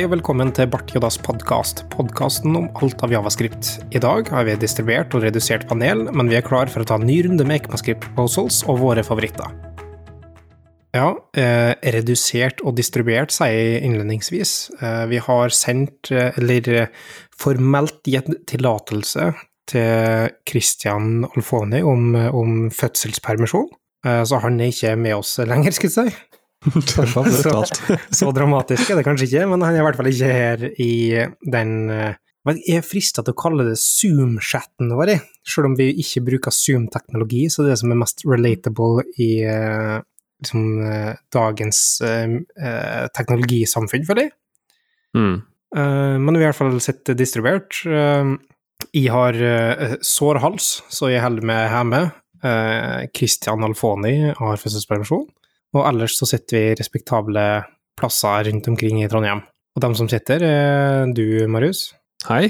Hei og velkommen til Bart Jodas podkast, podkasten om alt av javascript. I dag har vi distribuert og redusert panel, men vi er klar for å ta en ny runde med ECMAScript proposals og våre favoritter. Ja, eh, redusert og distribuert, sier jeg innledningsvis. Eh, vi har sendt, eh, eller eh, formelt gitt tillatelse til Christian Alfoni om, om fødselspermisjon, eh, så han er ikke med oss lenger, skal jeg si. Så, så dramatisk er det kanskje ikke, men han er i hvert fall ikke her i den eh, Jeg er frista til å kalle det Zoom-chatten vår, selv om vi ikke bruker Zoom-teknologi, så det er det som er mest relatable i eh, liksom, eh, dagens eh, teknologisamfunn, føler jeg. Mm. Eh, men vi har i hvert fall sett det distribuert. Eh, jeg har eh, sår hals, så jeg holder meg hjemme. Eh, Christian Alfoni har fødselspermisjon. Og ellers så sitter vi i respektable plasser rundt omkring i Trondheim. Og dem som sitter, er du, Marius, Hei.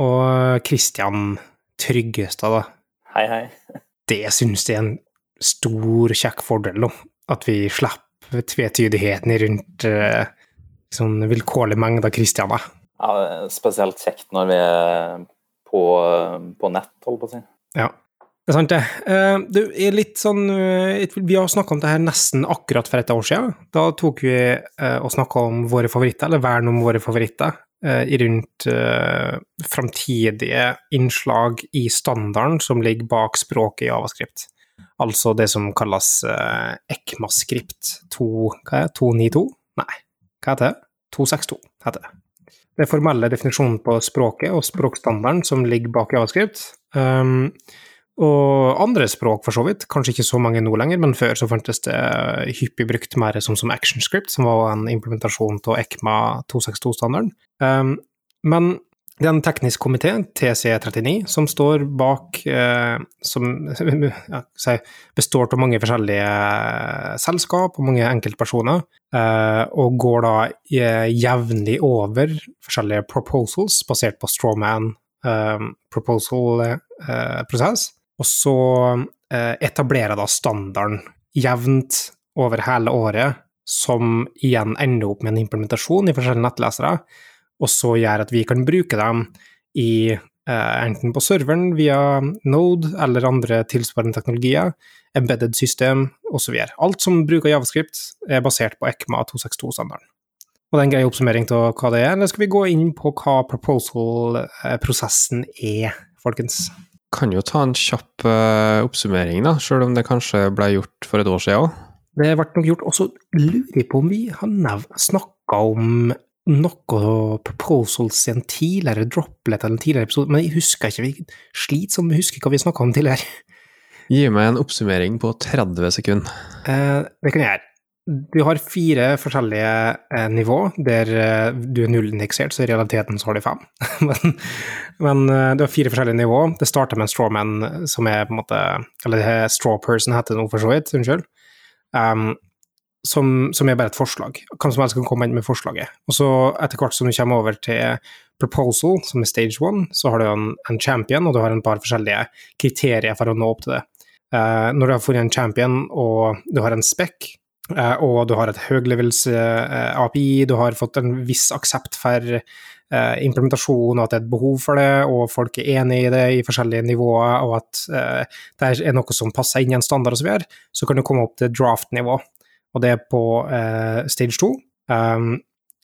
og Kristian Tryggestad, da. Hei, hei. Det syns jeg er en stor, kjekk fordel, da. At vi slipper tvetydigheten rundt eh, sånn vilkårlig mengde av Christianer. Ja, spesielt kjekt når vi er på, på nett, holdt på å si. Ja, det er sant, det. Eh, Det er litt sånn eh, Vi har snakka om det her nesten akkurat for et år siden. Da tok vi eh, og snakka om våre favoritter, eller vern om våre favoritter, rundt framtidige innslag i standarden som ligger bak språket i Avaskript. Altså det som kalles ECMAScript 2, hva er det? 292? Nei, hva heter det? 262 heter det. Det formelle definisjonen på språket og språkstandarden som ligger bak Javascript. Um, og andre språk, for så vidt, kanskje ikke så mange nå lenger, men før så fantes det hyppig brukt mer som, som ActionScript, som var en implementasjon av ECMA 262-standarden. Um, men det er en teknisk komité, TC39, som står bak eh, Som ja, består av mange forskjellige selskap og mange enkeltpersoner, eh, og går da eh, jevnlig over forskjellige proposals basert på strawman eh, proposal-prosess. Og så eh, etablerer da standarden jevnt over hele året, som igjen ender opp med en implementasjon i forskjellige nettlesere, og så gjør at vi kan bruke dem i eh, enten på serveren via Node eller andre tilsvarende teknologier, embedded system osv. Alt som bruker Javascript, er basert på ECMA 262-standarden. Og det er en grei oppsummering av hva det er, eller skal vi gå inn på hva proposal-prosessen er, folkens? Kan jo ta en kjapp uh, oppsummering, da, sjøl om det kanskje ble gjort for et år siden òg. Det ble nok gjort, og så lurer jeg på om vi har snakka om noe proposals i en tidligere droplet eller en tidligere episode, men jeg husker ikke, vi sliter som vi husker hva vi snakka om tidligere. Gi meg en oppsummering på 30 sekunder. Eh, det kan jeg gjøre. Du har fire forskjellige eh, nivå, der eh, du er nullindeksert, så i realiteten så har du fem. men men eh, du har fire forskjellige nivå. Det starter med en strawman, som er på en måte Eller er straw person, heter det nå for så vidt, unnskyld. Um, som, som er bare et forslag. Hvem som helst kan komme inn med forslaget. Og så etter hvert som du kommer over til proposal, som er stage one, så har du en, en champion, og du har en par forskjellige kriterier for å nå opp til det. Uh, når du har funnet en champion, og du har en spec, eh, og du har et høylevels eh, API, du har fått en viss aksept for eh, implementasjon, og at det er et behov for det, og folk er enig i det i forskjellige nivåer, og at eh, det er noe som passer inn i en standard osv., så, så kan du komme opp til draft-nivå og det er på eh, stage 2. Um,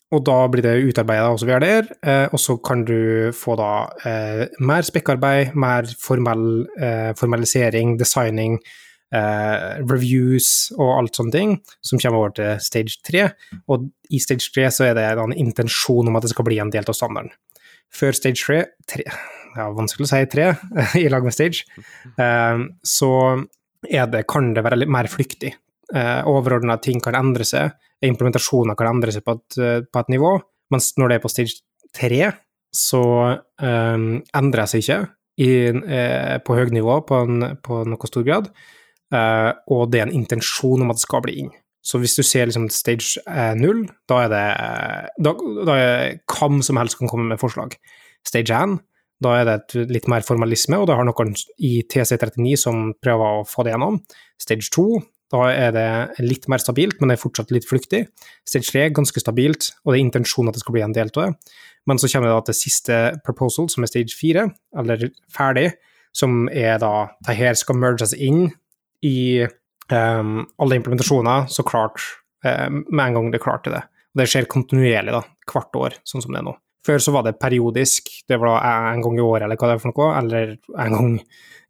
og da blir det utarbeida osv. der, eh, og så kan du få da eh, mer spekkarbeid, mer formell, eh, formalisering, designing, eh, reviews og alt sånne ting, som kommer over til stage 3. Og i stage 3 så er det en intensjon om at det skal bli en del av standarden. Før stage 3, 3 ja, vanskelig å si 3 i lag med stage, eh, så det, kan det være litt mer flyktig eh, overordna ting kan endre seg, implementasjoner kan endre seg på et, på et nivå, mens når det er på stage 3, så eh, endrer det seg ikke i, eh, på høyt nivå på, en, på noe stor grad, eh, og det er en intensjon om at det skal bli inn. Så hvis du ser liksom stage eh, null, da er det da, da er hvem som helst kan komme med forslag. Stage 1, da er det et litt mer formalisme, og da har noen i TC39 som prøver å få det gjennom. Stage 2, Da er det litt mer stabilt, men det er fortsatt litt flyktig. Stage 3 er ganske stabilt, og det er intensjonen at det skal bli en del av det. Men så kommer det da til siste proposal, som er stage 4, eller ferdig, som er da Det her skal merges inn i um, alle implementasjoner, så klart um, med en gang det klarte det. Og det skjer kontinuerlig, da, hvert år, sånn som det er nå. Før så var det periodisk, det var en gang i året eller hva det er for noe, eller en gang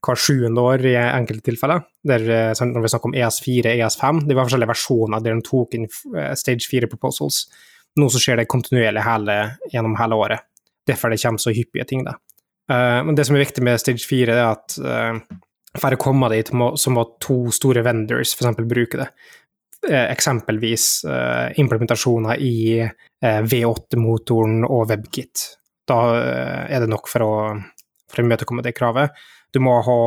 hver sjuende år i enkelte tilfeller. Der, sånn, når vi snakker om ES4, ES5, det var forskjellige versjoner der de tok inn eh, stage 4 proposals. Nå så skjer det kontinuerlig hele, gjennom hele året. Derfor det kommer så hyppige ting, da. Men det som er viktig med stage 4, er at for å komme dit må, så må to store vendors f.eks. bruke det. Uh, eksempelvis implementasjoner i V8-motoren og WebKit. Da er det nok for å, for å imøtekomme det kravet. Du må ha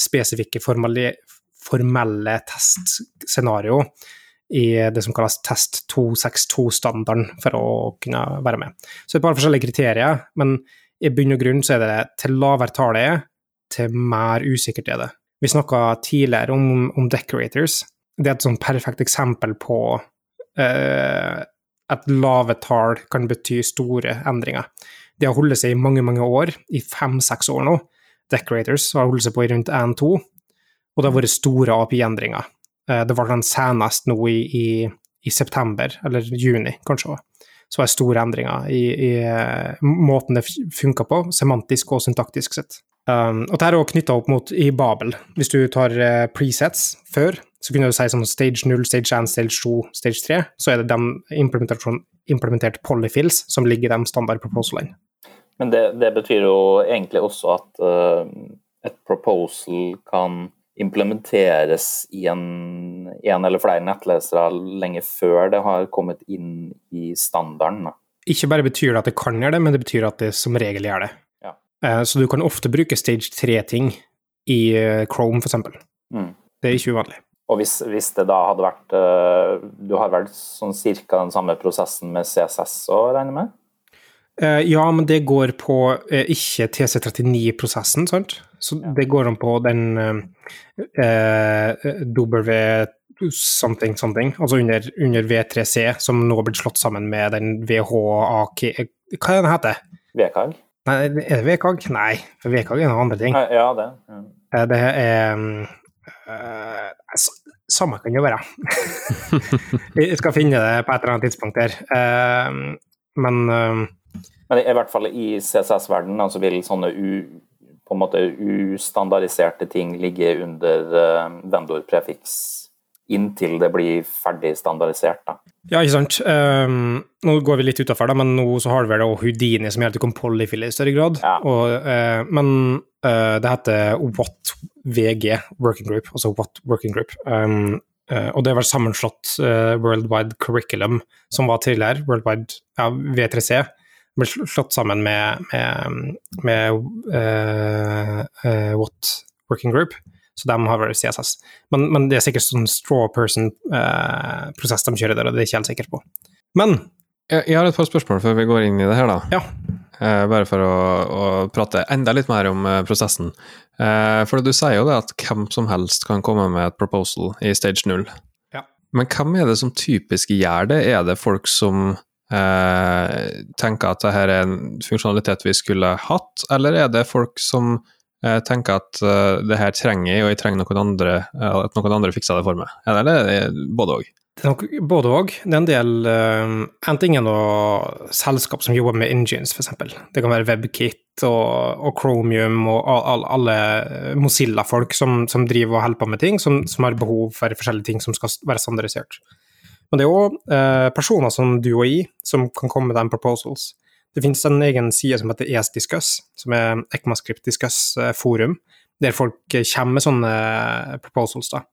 spesifikke formelle, formelle testscenario i det som kalles Test 262-standarden for å kunne være med. Så det er et par forskjellige kriterier, men i bunn og grunn så er det til lavere tall til mer usikkert er det. Vi snakka tidligere om, om, decorators. Det er et sånn perfekt eksempel på uh, at lave tall kan bety store endringer. Det har holdt seg i mange, mange år, i fem-seks år nå. Decorators har holdt seg på i rundt 1-2, og det har vært store API-endringer. Eh, det var den senest nå i, i, i, september, eller juni kanskje. Så var store endringer i, i eh, måten det funker på, semantisk og syntaktisk sett. Um, og dette er også knytta opp mot i Babel. Hvis du tar uh, presets før, så kunne du si som stage 0, stage 1, stage 2, stage 3, så er det de implementerte polyfills som ligger i de standard proposalene. Men det, det, betyr jo egentlig også at uh, et proposal kan implementeres i en, en, eller flere nettlesere lenge før det har kommet inn i standarden. Ikke bare betyr det at det kan gjøre det, men det betyr at det som regel gjør det. Uh, så du kan ofte bruke stage 3-ting i uh, Chrome, f.eks. Mm. Det er ikke uvanlig. Og hvis, hvis, det da hadde vært Du har vel sånn cirka den samme prosessen med CSS å regne med? Ja, men det går på ikke TC39-prosessen, sant? Så ja. det går om på den uh, W something something, altså under, under, V3C, som nå har blitt slått sammen med den VHAK Hva er det den heter? VKG? Nei, er det VKG? Nei, for VKG er noen andre ting. Ja, det. Ja. det er um, Samme kan det være. Jeg skal finne det på et eller annet tidspunkt der. men men i hvert fall i CSS-verdenen altså vil sånne u, på en måte ustandardiserte ting ligge under uh, vendorprefiks inntil det blir ferdig standardisert. Da. Ja, ikke sant. Um, nå går vi litt utafor, men nå så har vi vel også Houdini som gjelder du kan i større grad. Ja. Og, uh, men uh, det heter What VG Working Group, altså What Working Group. Um, uh, og det var sammenslått Worldwide Curriculum, som var tidligere, Worldwide ja, V3C ble slått sammen med, med, med What Working Group, så de har vært CSS. Men, men, det er sikkert sånn straw person-prosess uh, de kjører der, og det er jeg ikke helt sikker på. Men Jeg har et par spørsmål før vi går inn i det her, da. Ja. bare for å, å, prate enda litt mer om prosessen. for du sier jo det at hvem som helst kan komme med et proposal i stage 0. Ja. Men hvem er det som typisk gjør det? Er det folk som eh, tenker at dette er en funksjonalitet vi skulle hatt, eller er det folk som eh, tenker at uh, det her trenger jeg, og jeg trenger noen andre, uh, at noen andre fikser det for meg? Eller er det både òg? Det er nok både òg. Det er en del uh, En ting er noe selskap som jobber med engines, f.eks. Det kan være WebKit og, og Chromium og all, alle Mozilla-folk som, som, driver og holder på med ting, som, som, har behov for forskjellige ting som skal være standardisert. Men det er òg uh, personer som du og jeg som kan komme med de proposals. Det finnes en egen side som heter ESDiscuss, som er ECMAScript Discuss eh, forum, der folk kommer med sånne eh, proposals. da.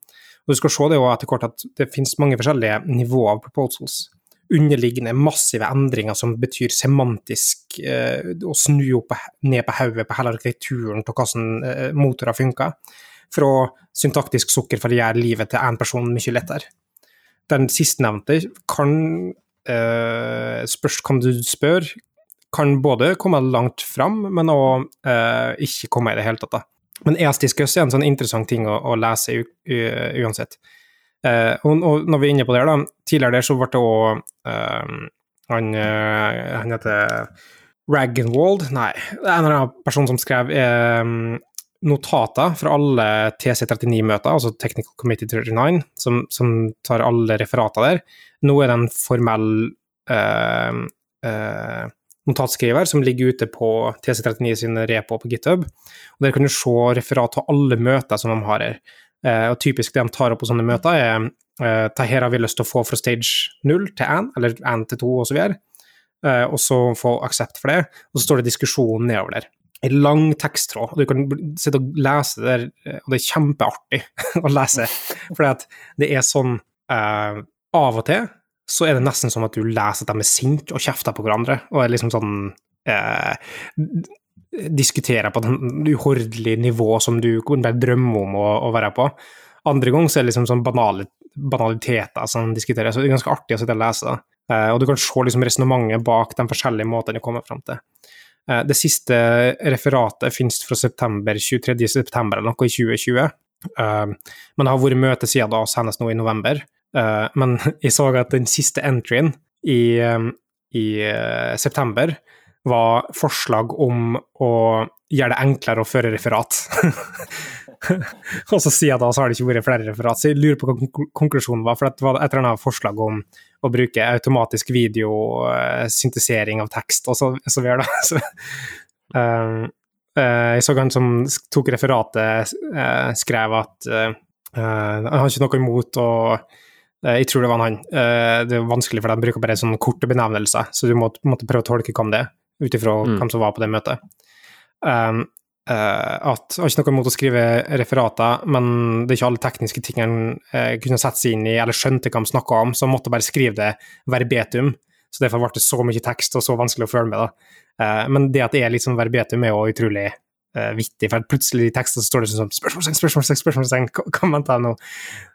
Og Du skal se det etter hvert at det finnes mange forskjellige nivåer av proposals. Underliggende massive endringer som betyr semantisk eh, å snu opp ned på hodet på hele arkitekturen til hvordan eh, motorer funker. Fra syntaktisk sukker for å gjøre livet til én person mye lettere. Den sistnevnte kan eh, Spørs hvem du spør, kan både komme langt fram, men òg eh, ikke komme i det hele tatt. Da. Men ES-diskus er en sånn interessant ting å, å lese uansett. Eh, og, og, når vi er inne på det, da, tidligere der så ble det òg eh, han, uh, han heter Ragenwald Nei, det er en eller annen person som skrev notater fra alle TC39-møter, altså Technical Committee 39, som, som, tar alle referater der. Nå er det en formell notatskriver som ligger ute på TC39 sin repo på GitHub. og Der kan du se referat av alle møter som de har her. Eh, og typisk det de tar opp på sånne møter, er eh, det her har vi lyst til å få fra stage 0 til 1, eller 1 til 2 osv. Eh, og så få aksept for det, og så står det diskusjon nedover der. En lang teksttråd. Du kan sitte og lese det der, eh, og det er kjempeartig å lese. For det er sånn eh, Av og til så er det nesten som at du leser at de er sinte og kjefter på hverandre, og er liksom sånn eh, Diskuterer på et uhordelig nivå som du kunne drømme om å, å, være på. Andre ganger så er det liksom sånn banale, banaliteter som diskuteres, så det er ganske artig å sitte og lese. Eh, og du kan se liksom resonnementet bak de forskjellige måtene de kommer fram til. Eh, det siste referatet finnes fra september, 23. september eller noe i 2020. Uh, men det har vært møte siden da, senest nå i november. Uh, men jeg så at den siste entryen i, um, i uh, september var forslag om å gjøre det enklere å føre referat. og så siden da så har det ikke vært flere referat, så jeg lurer på hva konklusjonen var. For det var et eller annet forslag om å bruke automatisk videosyntesering av tekst og så, så videre. så, um, uh, jeg så han som tok referatet, skrev at han har ikke noe imot å Eh, jeg tror det var han. Eh, det er vanskelig, for de bruker bare sånne korte benevnelser, så du måtte, måtte prøve å tolke hvem det er, ut ifra mm. hvem som var på det møtet. Um, uh, at Jeg har ikke noe imot å skrive referater, men det er ikke alle tekniske tingene uh, kunne sette seg inn i eller skjønte hva de snakka om, så han måtte bare skrive det verbetum. Så derfor ble det så mye tekst og så vanskelig å følge med. da. Uh, men det at det er litt sånn verbetum, er jo utrolig uh, vittig, for plutselig i teksten så står det sånn spørsmålstegn, spørsmålstegn, spørsmålstegn, kan man ta nå?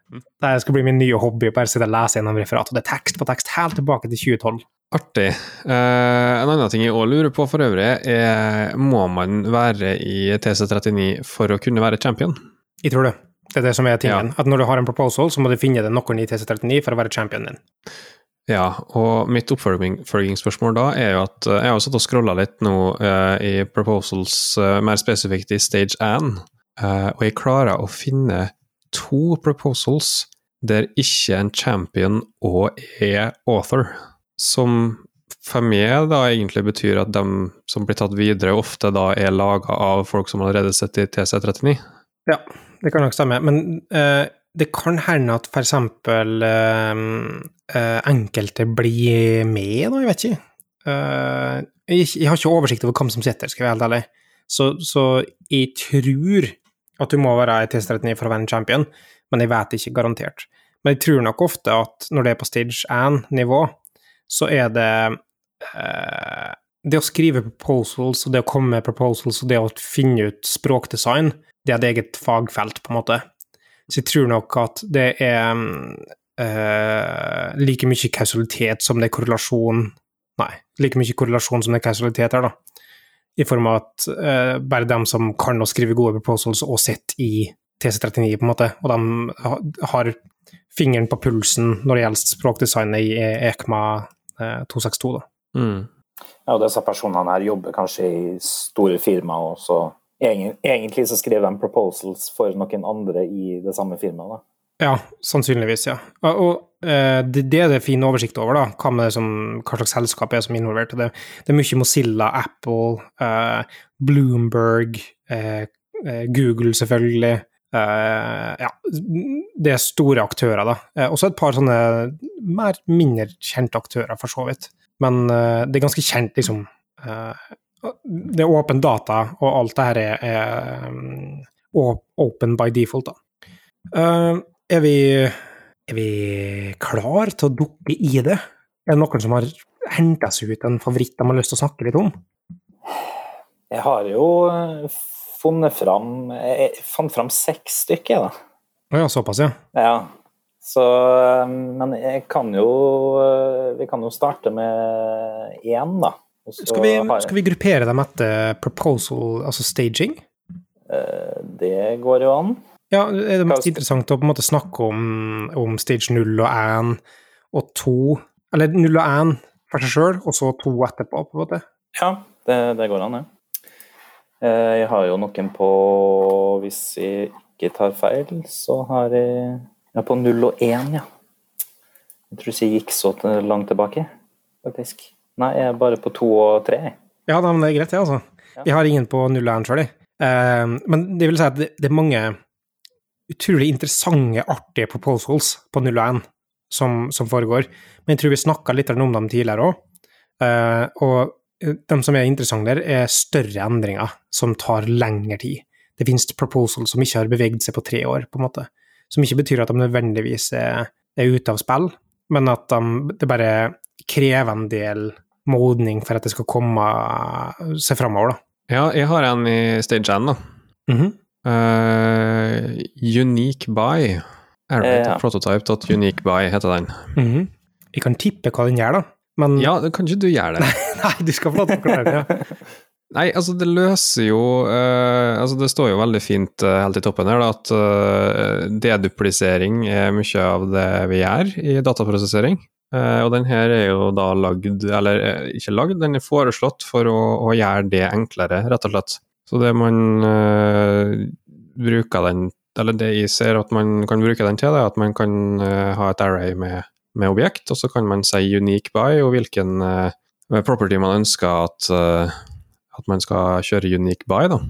Det skal bli min nye hobby, bare sitte og lese gjennom referat. Og det er tekst på tekst helt tilbake til 2012. Artig. Uh, en annen ting jeg òg lurer på for øvrig, er må man være i TC39 for å kunne være champion? Jeg tror det. Det er det som er tingen. Ja. At når du har en proposal, så må du finne deg noen i TC39 for å være championen din. Ja, og mitt oppfølgingsspørsmål da er jo at jeg har satt og scrolla litt nå eh, i proposals, eh, mer spesifikt i stage 1, og jeg klarer å finne to proposals der ikke en champion og er author, som for meg da egentlig betyr at de som blir tatt videre, ofte da er laga av folk som allerede sitter i TC39. Ja, det kan nok stemme, men uh, det kan hende at eksempel uh, uh, enkelte blir med, da, jeg vet ikke. Jeg, jeg, har ikke oversikt over hvem som sitter, skal jeg være helt ærlig. Så, så jeg tror at du må være i T39 for å være en champion, men jeg vet ikke garantert. Men jeg tror nok ofte at når det er på stage 1-nivå, så er det uh, Det å skrive proposals og det å komme med proposals og det å finne ut språkdesign, det er et eget fagfelt, på en måte. Så jeg tror nok at det er uh, like mye kausalitet som det er korrelasjon Nei, like mye korrelasjon som det er kausalitet her, da i form av at uh, bare dem som kan å skrive gode proposals og sitter i TC39, på en måte, og de har fingeren på pulsen når det gjelder språkdesignet i ECMA uh, 262. Da. Mm. Ja, og disse personene her jobber kanskje i store firmaer, og så egentlig så skriver de proposals for noen andre i det samme firmaet. da. Ja, sannsynligvis, ja. Og eh, det, er det fin oversikt over, da, hva, som, hva slags selskap er som er involvert. Det, det, er mye Mozilla, Apple, eh, Bloomberg, eh Google selvfølgelig. Eh, ja, det er store aktører, da. Uh, også et par sånne mer mindre kjente aktører, for så vidt. Men det er ganske kjent, liksom. Det er åpen data, og alt det her er, er open by default, da. Er vi, er vi klar til å dukke i det? Er det noen som har henta seg ut en favoritt de har lyst til å snakke litt om? Jeg har jo eh, funnet fram Jeg fant fram seks stykker, da. Å ja, såpass, ja. ja. Så, eh, men jeg kan jo eh, Vi kan jo starte med én, da. Skal vi, skal vi, gruppere dem etter proposal, altså staging? Det går jo an. Ja, er det mest interessant å på en måte snakke om, om stage 0 og 1 og 2 Eller 0 og 1 for seg sjøl, og så 2 etterpå, på en måte? Ja, det, det går an, det. Ja. Jeg har jo noen på Hvis jeg ikke tar feil, så har jeg ja, på 0 og 1, ja. Jeg tror ikke jeg gikk så langt tilbake, faktisk. Nei, jeg er bare på 2 og 3. Ja, men det er greit, det, altså. Jeg har ingen på 0 og 1 sjøl, jeg. Uh, men det vil si at det, det, er mange utrolig interessante, artige proposals på 0 og 1 som, som foregår. Men jeg tror vi snakka litt om dem tidligere òg. Uh, eh, og de som er interessante der, er større endringer som tar lengre tid. Det finnes proposals som ikke har beveget seg på tre år, på en måte. Som ikke betyr at de nødvendigvis er, er ute av spill, men at de, det bare krever en del modning for at det skal komme seg framover, da. Ja, jeg har en i stage 1, da. Mm -hmm. uh, unique buy. Airrate ja. prototype.uniquebuy heter den. Mm -hmm. Jeg kan tippe hva den gjør, da. Men Ja, kan ikke du gjøre det? Nei, du skal få lov til å forklare det. Ja. Nei, altså det løser jo uh, Altså det står jo veldig fint uh, helt i toppen her da, at uh, deduplisering er mye av det vi gjør i dataprosessering. Uh, og den her er jo da lagd, eller uh, ikke lagd, den er foreslått for å, å, gjøre det enklere, rett og slett. Så det man uh, bruker den Eller det jeg ser at man kan bruke den til, er at man kan ha et array med, med, objekt, og så kan man si unique by og hvilken property man ønsker at, at man skal kjøre unique by, da.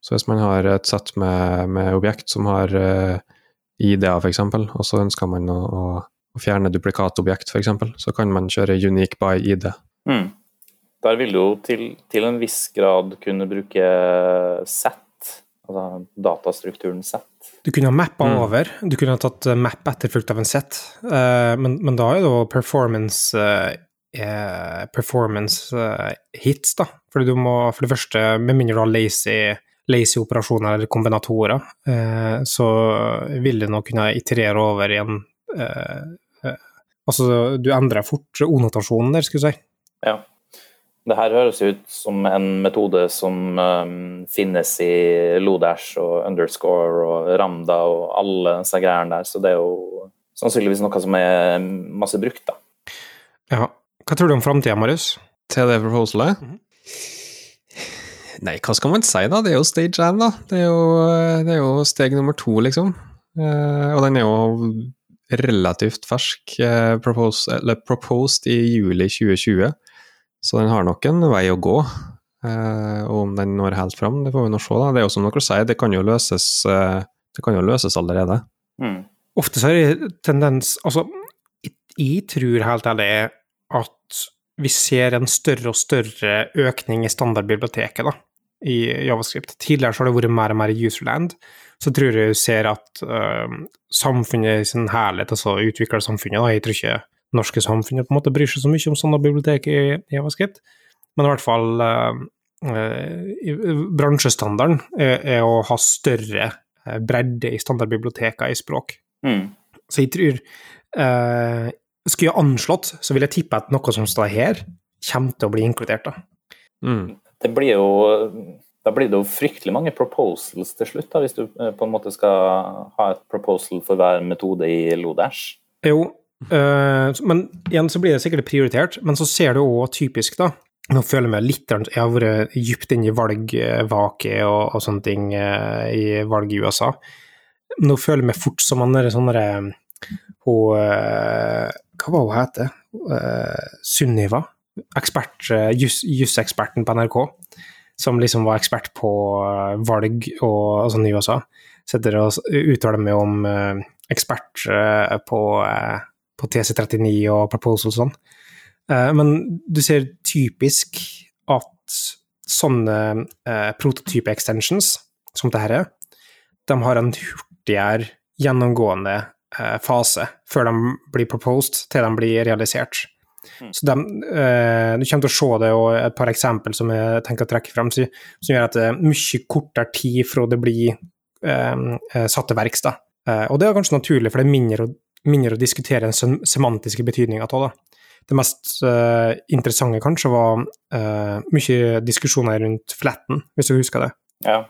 Så hvis man har et sett med, med objekt som har ID-er, f.eks., og så ønsker man å, å å fjerne duplikatobjekt, f.eks., så kan man kjøre unique by ID. Mm. Der vil du jo til, til, en viss grad kunne bruke set, altså datastrukturen set. Du kunne ha mappa mm. over, du kunne ha tatt eh, map etterfulgt av en set, uh, men, men, da er det jo performance uh, performance hits, da. Fordi du må, for det første, med mindre du har lazy, lazy operasjoner eller kombinatorer, så vil det nå kunne iterere over i en Altså, du endrer fort O-notasjonen der, skulle jeg si. Ja. Det her høres ut som en metode som um, finnes i Lodash og Underscore og Ramda og alle disse greiene der, så det er jo sannsynligvis noe som er masse brukt, da. Ja. Hva tror du om framtida, Marius? Til det proposalet? Mm -hmm. Nei, hva skal man si, da? Det er jo stage 1, da. Det er jo, det er jo steg nummer to, liksom. Uh, og den er jo relativt fersk, eh, proposed, eller proposed i juli 2020. Så den har nok en vei å gå. Eh, og om den når helt fram, det får vi nå se. da. Det er jo som dere sier, det kan jo løses, eh, det kan jo løses allerede. Mm. Ofte så er det tendens Altså, jeg tror helt ærlig at vi ser en større og større økning i standardbiblioteket da, i Javascript. Tidligere så har det vært mer og mer userland så tror jeg du ser at uh, samfunnet i sin helhet, altså utviklersamfunnet, da, jeg tror ikke norske samfunnet på en måte bryr seg så mye om sånne bibliotek i, i JavaScript, men i hvert fall uh, uh, bransjestandarden er, er, å ha større bredde i standardbiblioteker i språk. Mm. Så jeg tror uh, Skulle jeg anslått, så vil jeg tippe at noe som står her, kommer til å bli inkludert. da. Mm. Det blir jo da blir det jo fryktelig mange proposals til slutt, da, hvis du eh, på en måte skal ha et proposal for hver metode i Lodash. Jo, øh, men igjen så blir det sikkert prioritert, men så ser du òg typisk, da Nå føler jeg meg litt Jeg har vært dypt inne i valgvake og, og, sånne ting uh, i valg i USA. Nå føler jeg meg fort som han derre sånn derre Hun Hva var hun heter? Sunniva? Ekspert, juseksperten på NRK som liksom var ekspert på eh, valg og, og sånn i USA, og uttaler meg om uh, ekspert uh, på, uh, på, TC39 og proposal og sånn. men du ser typisk at sånne prototype extensions, som dette er, de har en hurtigere gjennomgående fase før de blir proposed til de blir realisert. Mm. Så de, eh, Du kommer til å se det, og et par eksempel som jeg tenker å trekke frem, som, gjør at det er mye kortere tid fra det blir eh, eh satt til verks. Eh, og det er kanskje naturlig, for det er mindre, mindre å diskutere den semantiske betydninga av det. Det mest eh, interessante kanskje var eh, mye diskusjoner rundt fletten, hvis du husker det. Ja,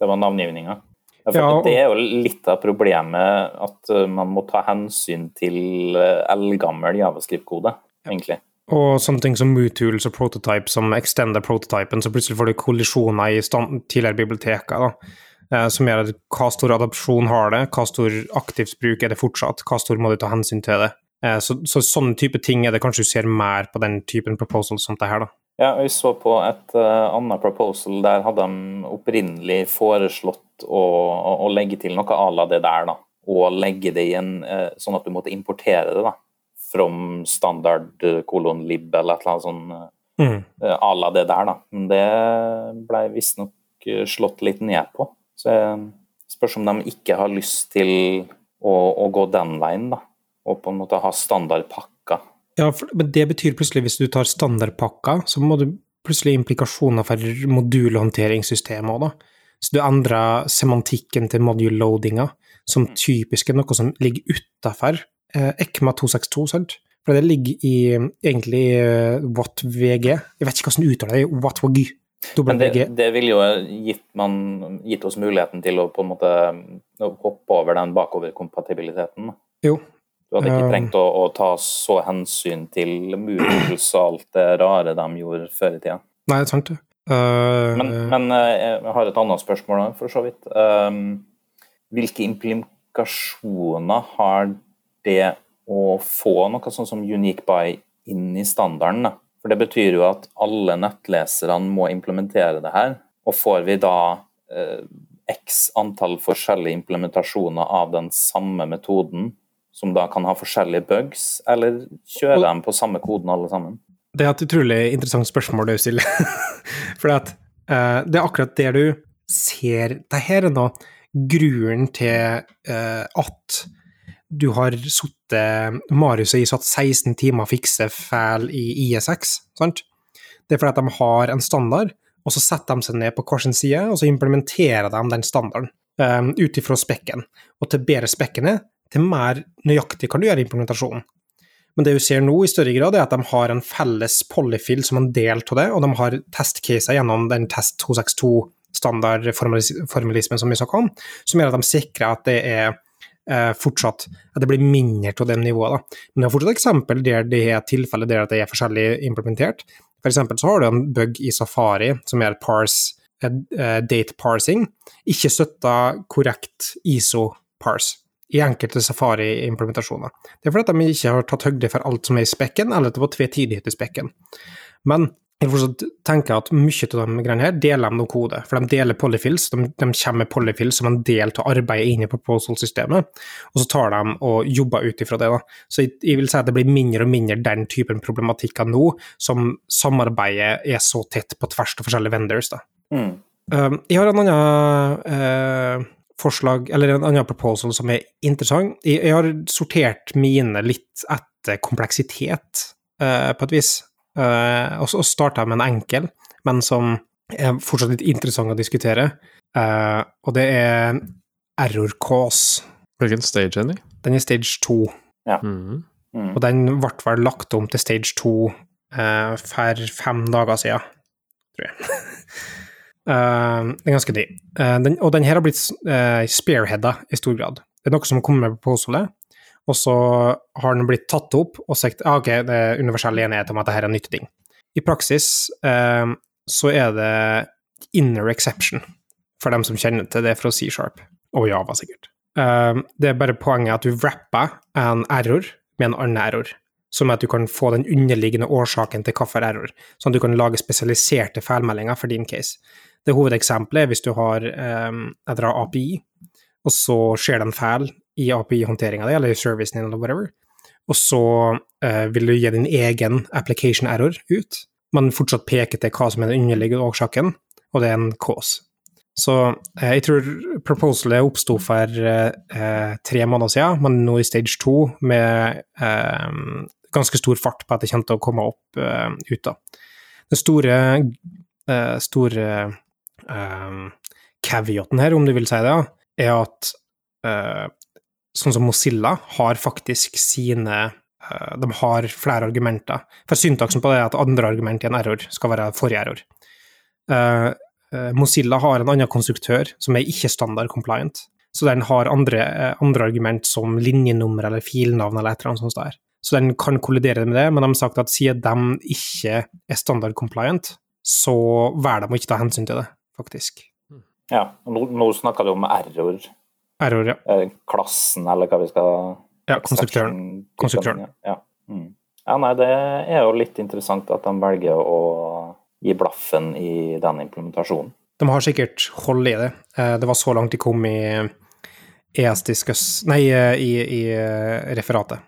det var navngivninga. Ja, og- Det er jo litt av problemet at man må ta hensyn til eldgammel javascript-kode, egentlig. Og sånne ting som MooTools og Prototype som extender prototypen, så plutselig får du kollisjoner i stand, tidligere biblioteker, da. Eh, som gjør at hva stor adopsjon har det, hva stor aktivsbruk er det fortsatt, hva stor må du ta hensyn til det. Eh, så, så sånne type ting er det kanskje du ser mer på den typen proposals som det her, da. Ja, Vi så på et uh, annet proposal. Der hadde de opprinnelig foreslått å, å, å legge til noe à la det der. da, Og legge det i en uh, sånn at du måtte importere det. da, From standard uh, kolon lib eller et eller annet sånn uh, Mm. à la det der. da. Men det ble visstnok slått litt ned på. Så jeg spørs om de ikke har lyst til å, å gå den veien, da. Og på en måte ha standardpakka. Ja, for, men det betyr plutselig, hvis du tar standardpakka, så må du plutselig implikasjoner for modulhåndteringssystemet òg, da. Så du endrer semantikken til module-loadinga, som typisk er noe som ligger utafor eh, ECMA 262, sant? For det ligger i egentlig eh, WattVG. Jeg vet ikke hvordan du uttaler det, WattVG. Men det, det ville jo gitt, man, gitt oss muligheten til å på en måte hoppe over den bakoverkompatibiliteten. Jo. Du hadde ikke Um. trengt å, å ta så hensyn til og alt det rare de gjorde før i tida. Nei, det er sant, det. Uh, Men, men eh, jeg har et annet spørsmål for så vidt. Um, hvilke implikasjoner har det å få noe sånn som Unique Buy inn i standarden? da? For det betyr jo at alle nettleserne må implementere det her. Og får vi da eh, x antall forskjellige implementasjoner av den samme metoden, som da kan ha forskjellige bugs, eller kjører de på samme koden alle sammen? Det er et utrolig interessant spørsmål du stiller. For at, eh, det er akkurat det du ser Det her er nå grunnen til eh, at du har sittet Marius har satt 16 timer fikse feil i ISX, sant? Det er fordi at de har en standard, og så setter de seg ned på hver sin side, og så implementerer de den standarden um, ut ifra spekken. Og til bedre spekken er, til mer nøyaktig kan du gjøre implementasjonen. Men det vi ser nå i større grad, er at de har en felles polyfill som en del av det, og de har testcaser gjennom den test 262-standardformalismen som vi snakka om, som gjør at de sikrer at det er eh, fortsatt at det blir mindre av det nivået. Da. Men det er fortsatt eksempel der det er tilfeller der det er forskjellig implementert. For eksempel så har du en bug i Safari som gjør parse, eh, date parsing, ikke støtter korrekt ISO-parse i enkelte Safari-implementasjoner. Det er fordi de ikke har tatt høyde for alt som er i spekken, eller at det var tvetydighet i spekken. Men jeg fortsatt tenker at mye av de greiene her deler de noe kode, for de deler polyfills, de, de kommer med polyfills som en del av arbeidet inn i proposal-systemet, og så tar de og jobber ut ifra det. da. Så jeg, jeg vil si at det blir mindre og mindre den typen problematikker nå, som samarbeidet er så tett på tvers av forskjellige vendors. da. Mm. Um, jeg har en annen uh, forslag, eller en annen proposal som er interessant. Jeg, jeg har sortert mine litt etter kompleksitet, uh, på et vis. Uh, og så starta jeg med en enkel, men som er fortsatt litt interessant å diskutere. Uh, og det er error cause. Hvilken stage er den i? Den er stage 2, Ja. Mm. og den ble vel lagt om til stage 2 uh, for fem dager siden, tror jeg. Uh, den er ganske ny. Uh, den, og den her har blitt uh, spearheada i stor grad. Det er noe som har kommet med på proposalet, og så har den blitt tatt opp og sagt ah, ok, det er universell enighet om at dette er en nyttig ting. I praksis eh, så er det inner exception for dem som kjenner til det fra C-sharp, og Java sikkert. Eh, det er bare poenget at du wrapper en error med en annen error, som er at du kan få den underliggende årsaken til hvilken error, sånn at du kan lage spesialiserte feilmeldinger for din case. Det hovedeksempelet er hvis du har eh, API, og så skjer det en feil i API-håndteringa di, eller i servicen din, eller whatever, og så uh, vil du gi din egen application error ut, men fortsatt peke til hva som er den underliggende årsaken, og det er en cause. Så uh, jeg tror proposalet oppsto for uh, tre måneder siden, men nå i stage to med ganske stor fart på at det kommer til å komme opp ut. da. Den store, store um, caveaten her, om du vil si det, er at sånn som Mozilla har faktisk sine uh, De har flere argumenter. For syntaksen på det er at andre argument i en error skal være forrige error. Uh, uh, Mozilla har en annen konstruktør som er ikke standard compliant. Så den har andre, andre argument som linjenummer eller filnavn eller et eller annet sånt der. Så den kan kollidere med det, men de har sagt at siden de ikke er standard compliant, så velger de å ikke ta hensyn til det, faktisk. Ja, nå, nå snakker du om error. Error, ja. Klassen, eller hva vi skal Ja, konstruktøren. konstruktøren. Ja. Mm. ja, nei, det er jo litt interessant at de velger å gi blaffen i den implementasjonen. De har sikkert hold i det. Eh, det var så langt de kom i ES-diskus... Nei, eh, i, i eh, referatet.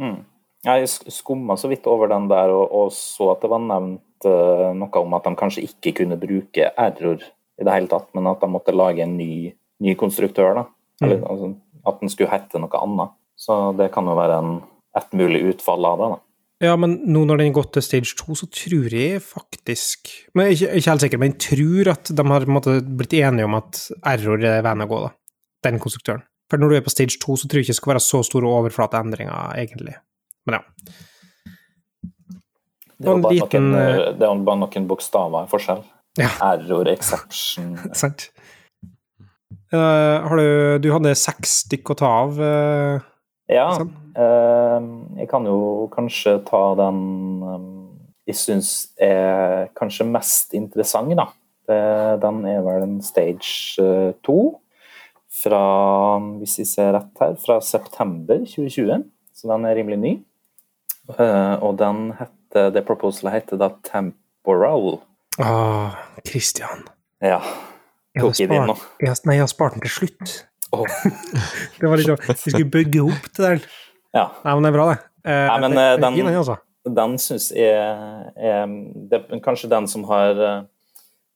Mm. Jeg skumma så vidt over den der og, og, så at det var nevnt noe om at de kanskje ikke kunne bruke error i det hele tatt, men at de måtte lage en ny, ny konstruktør. da. Eller mm. altså, at den skulle hete noe annet. Så det kan jo være en, et mulig utfall av det. da. Ja, men nå når den har gått til stage 2, så tror jeg faktisk men Jeg er ikke helt sikker, men jeg tror at de har måte, blitt enige om at error er veien å gå, da. Den konstruktøren. For når du er på stage 2, så tror jeg ikke det skal være så store overflateendringer, egentlig. Men ja. Det er, jo bare, liten... er bare noen bokstaver i forskjell. Ja. Error, exception Sant. Uh, har du, du hadde seks stykk å ta av? Uh, ja. Sånn. Uh, jeg kan jo kanskje ta den um, jeg syns er kanskje mest interessant, da. Den er vel en stage to fra, hvis jeg ser rett her, fra september 2020. Så den er rimelig ny. Og den heter, det proposalet heter da Temporal. Ah, Christian. Ja. Jeg din nei, jeg har spart den til slutt. Oh. det var sånn Vi skulle bygge opp det der. Ja. Nei, men det er bra, det. Eh, nei, men det, den, den, altså. den syns jeg er, det er kanskje den som har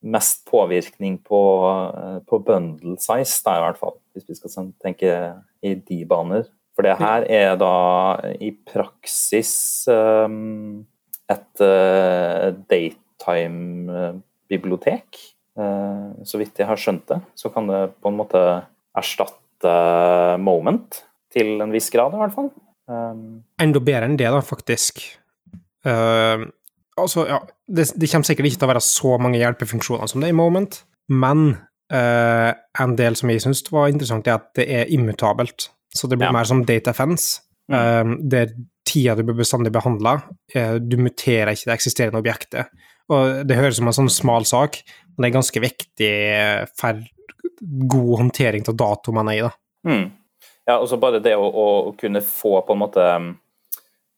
mest påvirkning på, på bundle size, da i hvert fall. Hvis vi skal sånn tenke i de baner. For det her er da i praksis um, et uh, daytime-bibliotek. Uh, så vidt jeg har skjønt det, så kan det på en måte erstatte Moment. Til en viss grad, i hvert fall. Um, Enda bedre enn det, da, faktisk. Uh, altså, ja, det, det, kommer sikkert ikke til å være så mange hjelpefunksjoner som det er i Moment, men uh, en del som jeg syns var interessant, er at det er immutabelt. Så det blir ja. mer som data fence, mm. um, der tida du blir bestandig behandla, uh, du muterer ikke det eksisterende objektet. Og det høres ut som en sånn smal sak, men det er ganske viktig for god håndtering av man mener jeg. da. Mm. Ja, og så bare det å, å, kunne få på en måte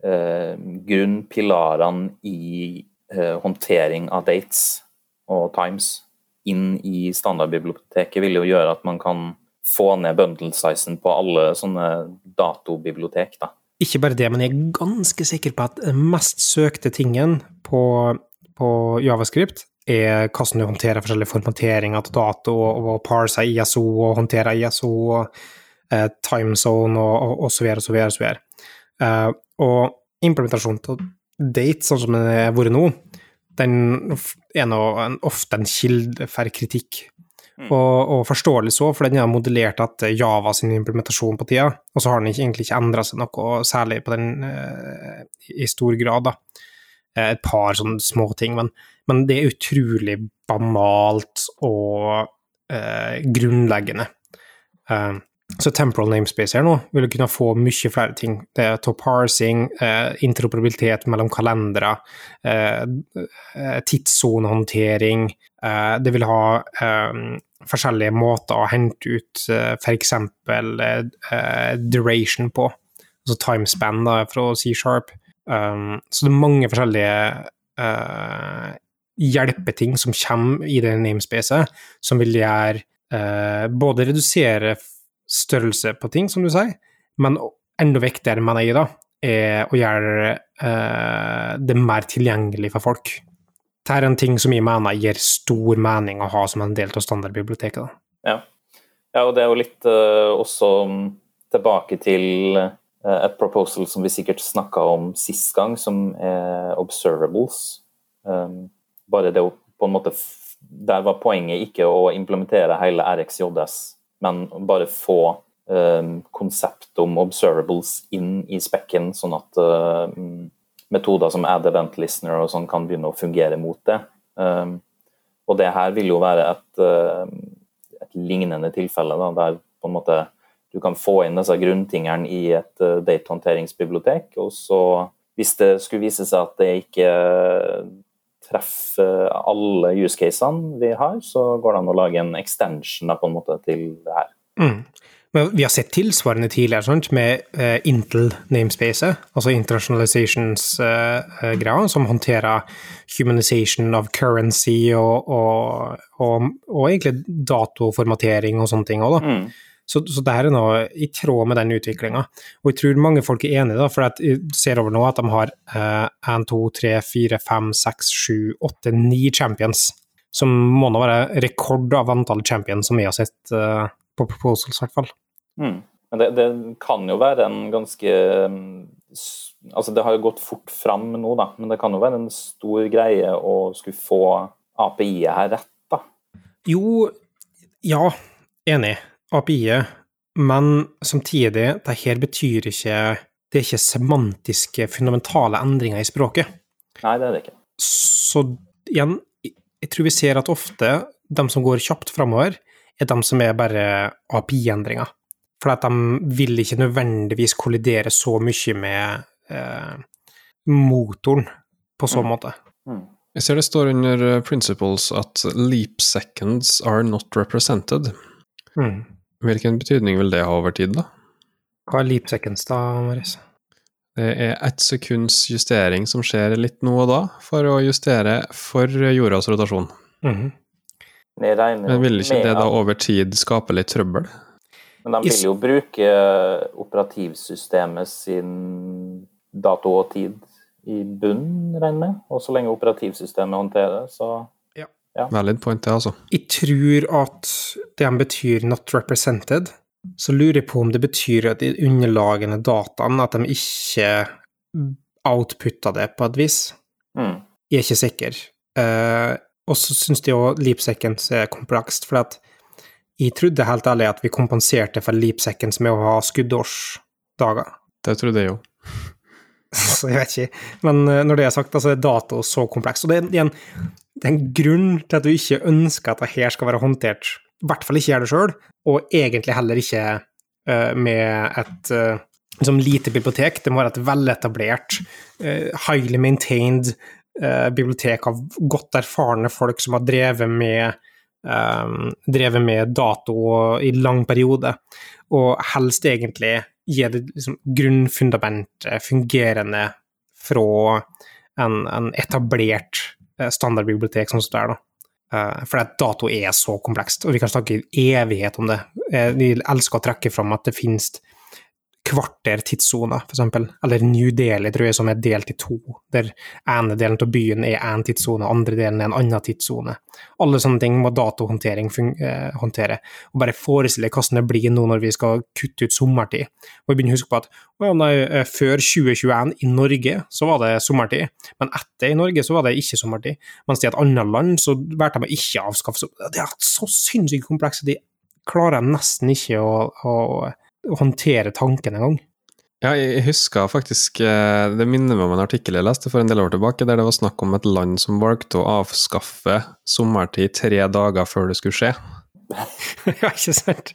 eh, grunnpilarene i eh, håndtering av dates og times inn i standardbiblioteket vil jo gjøre at man kan få ned bundle-sizen på alle sånne datobibliotek. da. Ikke bare det, men jeg er ganske sikker på at den mest søkte tingen på, på Javascript er hvordan du håndterer forskjellige formateringer til dato, og, og parser ISO og håndterer ISO og eh, timezone og, og, så videre og så videre. Og, så videre. Eh, og implementasjonen av date, sånn som den har vært nå, den er nå ofte en kilde for kritikk. Mm. Og, og, forståelig så, for den har modellert etter Java sin implementasjon på tida, og så har den egentlig ikke endra seg noe særlig på den eh, i stor grad, da. Eh, et par sånne små ting, men, men det er utrolig banalt og eh, grunnleggende. Eh, så temporal namespace her nå vil kunne få mye flere ting. Det er top parsing, eh, interoperabilitet mellom kalendere, eh, tidssonehåndtering. Eh, det vil ha eh, forskjellige måter å hente ut eh, f.eks. Duration på, altså timespan da, fra C-sharp. Um, så det er mange forskjellige uh, hjelpeting som kommer i det namespacet, som vil gjøre uh, både redusere størrelse på ting, som du sier, men enda viktigere, mener jeg, da, er å gjøre uh, det mer tilgjengelig for folk. Dette er en ting som jeg mener gir stor mening å ha som en del av standardbiblioteket. Ja. ja, og det er jo litt uh, også tilbake til et proposal som vi sikkert snakka om sist gang, som er observables. Um, bare det å på en måte Der var poenget ikke å implementere hele RxJS men bare få um, konsept om observables inn i spekken, sånn at um, metoder som add event listener og sånn kan begynne å fungere mot det. Og det her vil jo være et, et lignende tilfelle, da, der på en måte du kan få inn disse grunntingene i et datehåndteringsbibliotek, og så hvis det skulle vise seg at det ikke treffer alle use casene vi har, så går det an å lage en extension da, på en måte til det her. Mm. Men vi har sett tilsvarende tidligere sant? med uh, Intel namespacet, altså internationalizations-greia, uh, uh, som håndterer humanization of currency og, og, og, og egentlig datoformatering og sånne ting òg, da. Mm. Så, så det er noe i tråd med den utviklinga. Og jeg tror mange folk er enige, da, for jeg ser over nå at de har én, to, tre, fire, fem, seks, sju, åtte, ni champions. Som må nå være rekord av antall champions som vi har sett uh, på proposals, i hvert fall. Mm. Men det, det, kan jo være en ganske Altså, det har jo gått fort fram nå, da, men det kan jo være en stor greie å skulle få API-et her rett, da? Jo, ja, enig. API-et, men samtidig, det her betyr ikke Det er ikke semantiske, fundamentale endringer i språket. Nei, det er det ikke. Så igjen, jeg tror vi ser at ofte de som går kjapt framover, er de som er bare API-endringer. For at de vil ikke nødvendigvis kollidere så mye med eh, motoren på sånn mm. måte. Mm. Jeg ser det står under principles at leap seconds are not represented. Mm. Hvilken betydning vil det ha over tid, da? Hva er leap seconds, da, Marius? Det er ett sekunds justering som skjer litt nå og da, for å justere for jordas rotasjon. Mm -hmm. Men vil ikke det da over tid skape litt trøbbel? Men de vil jo bruke operativsystemet sin dato og tid i bunn, regner med. Og så lenge operativsystemet håndterer det, så ja. Valid point, det, altså. Jeg tror at det betyr 'not represented', så lurer jeg på om det betyr at de underlagende dataene at de ikke outputta det på et vis. Mm. Jeg er ikke sikker. Uh, og så syns jeg òg leap seconds er komplekst, for at jeg trodde helt ærlig at vi kompenserte for leap seconds med å ha skuddårsdager. Det trodde jeg jo. så jeg vet ikke. Men uh, når det er sagt, altså er dato så komplekst. Og det er igjen det er en grunn til at du ikke ønsker at det her skal være håndtert, i hvert fall ikke gjør det sjøl, og egentlig heller ikke uh, med et uh, som lite bibliotek. Det må være et veletablert, uh, highly maintained bibliotek av godt erfarne folk som har drevet med, drevet med dato i lang periode, og helst egentlig gi det liksom, grunnfundamentet fungerende fra en, en etablert Eh, standardbibliotek sånn som det er, da. Eh, for at dato er så komplekst, og vi kan snakke i evighet om det. Vi elsker å trekke fram at det finnes kvarter tidssoner, f.eks., eller New Delhi, tror jeg, som er delt i to, der ene delen av byen er én tidssone, andre delen er en annen tidssone. Alle sånne ting må datohåndtering eh, håndtere. Og bare forestille hvordan det blir nå når vi skal kutte ut sommertid. Og vi begynner å huske på at å, nei, eh, før 2021 i Norge så var det sommertid, men etter i Norge så var det ikke sommertid. Mens i et annet land så valgte de ikke avskaffe sommertid. Det er så sinnssykt komplekst, de klarer nesten ikke å, å håndtere tanken engang. Ja, jeg husker faktisk eh, Det minner meg om en artikkel jeg leste for en del år tilbake, der det var snakk om et land som valgte å avskaffe sommertid tre dager før det skulle skje. ja, ikke sant?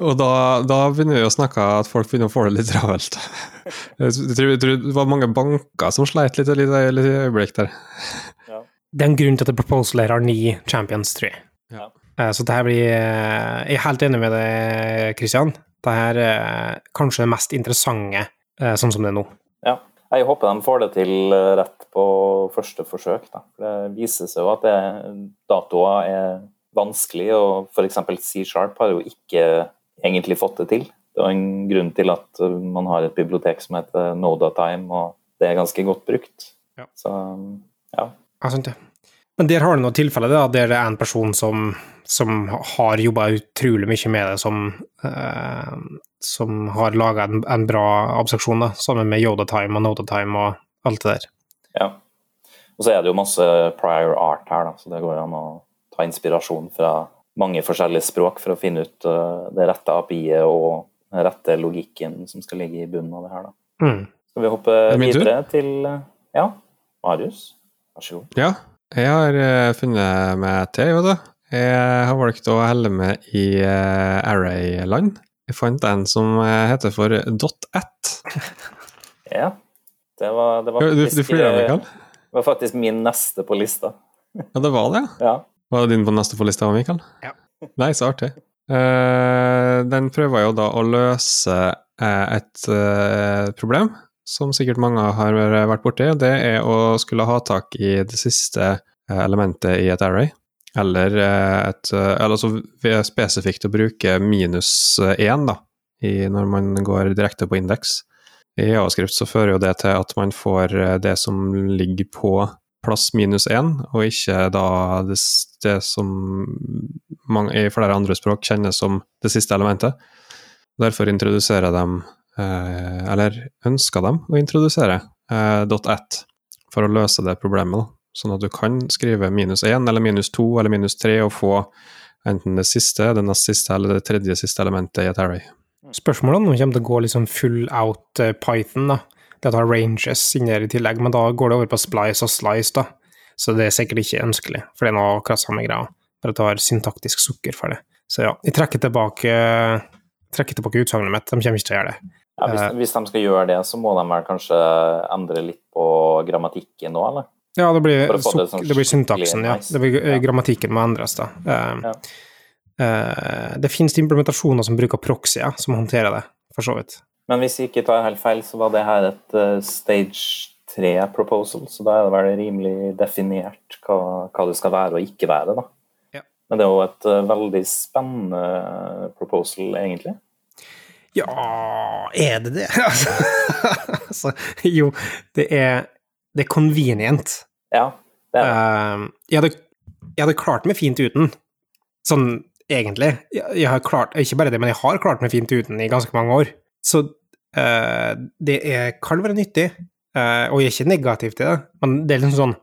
Og da, da, begynner vi å snakke at folk begynner å få det litt travelt. Jeg tror, jeg tror, det var mange banker som sleit litt i et øyeblikk der. Ja. Det er en grunn til at Proposal har ni Champions 3. Ja. Eh, så det her blir eh, Jeg er helt enig med deg, Christian. Det her er kanskje det mest interessante eh, sånn som det er nå. Ja, jeg håper de får det til eh, rett på første forsøk. Da. Det viser seg jo at det, datoer er vanskelig, og f.eks. C-sharp har jo ikke egentlig fått det til. Det er en grunn til at eh, man har et bibliotek som heter Nodatime, og det er ganske godt brukt. Ja. Så ja. Jeg det. Men der har du noen tilfeller der det er en person som som har jobba utrolig mye med det, som, eh, som har laga en, en, bra abstraksjon, da, sammen med Yoda-time og Notatime og alt det der. Ja. Og så er det jo masse prior art her, da, så det går an å ta inspirasjon fra mange forskjellige språk for å finne ut uh, det rette API-et og den rette logikken som skal ligge i bunnen av det her. Da. Mm. Skal vi hoppe videre til uh, Ja, Marius, vær så god. Ja, Jeg har uh, funnet meg til, vet du. Jeg har valgt å helle med i uh, Array-land. Jeg fant en som eh, heter for .at. Ja. Det var, det var Du, du faktisk, flirer, eh, det var faktisk min neste på lista. Ja, det var det, ja. Ja. Var det din på neste på lista, Mikael? Ja. Nei, så artig. Uh, den prøver jo da å løse et problem som sikkert mange har vært borti. Det er å skulle ha tak i det siste eh, elementet i et array. Eller eh, et eh, Eller altså spesifikt å bruke minus én, da, i, når man går direkte på indeks. I avskrift så fører jo det til at man får det som ligger på plass minus én, og ikke da det, det som mange, i flere andre språk kjennes som det siste elementet. Derfor introduserer de, eller ønska dem å introdusere eh, .at for å løse det problemet. Sånn at du kan skrive minus én eller minus to eller minus tre og få enten det siste, det nest siste eller det tredje siste elementet i et array. Spørsmålet det kommer til å gå liksom full out eh, Python, da. Det har ranges inni i tillegg, men da går det over på splice og slice, da. Så det er sikkert ikke ønskelig, for det er noe akkurat samme greia. Bare at du har syntaktisk sukker for det. Så ja, jeg trekker tilbake, trekker tilbake utsagnet mitt. De kommer ikke til å gjøre det. Ja, hvis, Eh. hvis de skal gjøre det, så må de vel kanskje endre litt på grammatikken nå, eller? Ja, det blir, det sånn det blir syntaksen, skikkelig ja. Det blir, eh, Ja. grammatikken må endres, da. Uh, Ja. uh, det finnes implementasjoner som bruker proxyer, som håndterer det, for så vidt. Men hvis jeg ikke tar helt feil, så var det her et uh, stage 3-proposal, så da er det vel rimelig definert hva, hva det skal være og ikke være, da. Ja. Men det er jo et veldig spennende proposal, egentlig. Ja, er det det? altså, jo, det er, det er convenient. Ja, det er det. Uh, jeg, hadde, jeg hadde klart meg fint uten, sånn egentlig. Jeg, jeg har klart, ikke bare det, men jeg har klart meg fint uten i ganske mange år. Så uh, det er, kan være nyttig, uh, og jeg er ikke negativ til det, men det er liksom sånn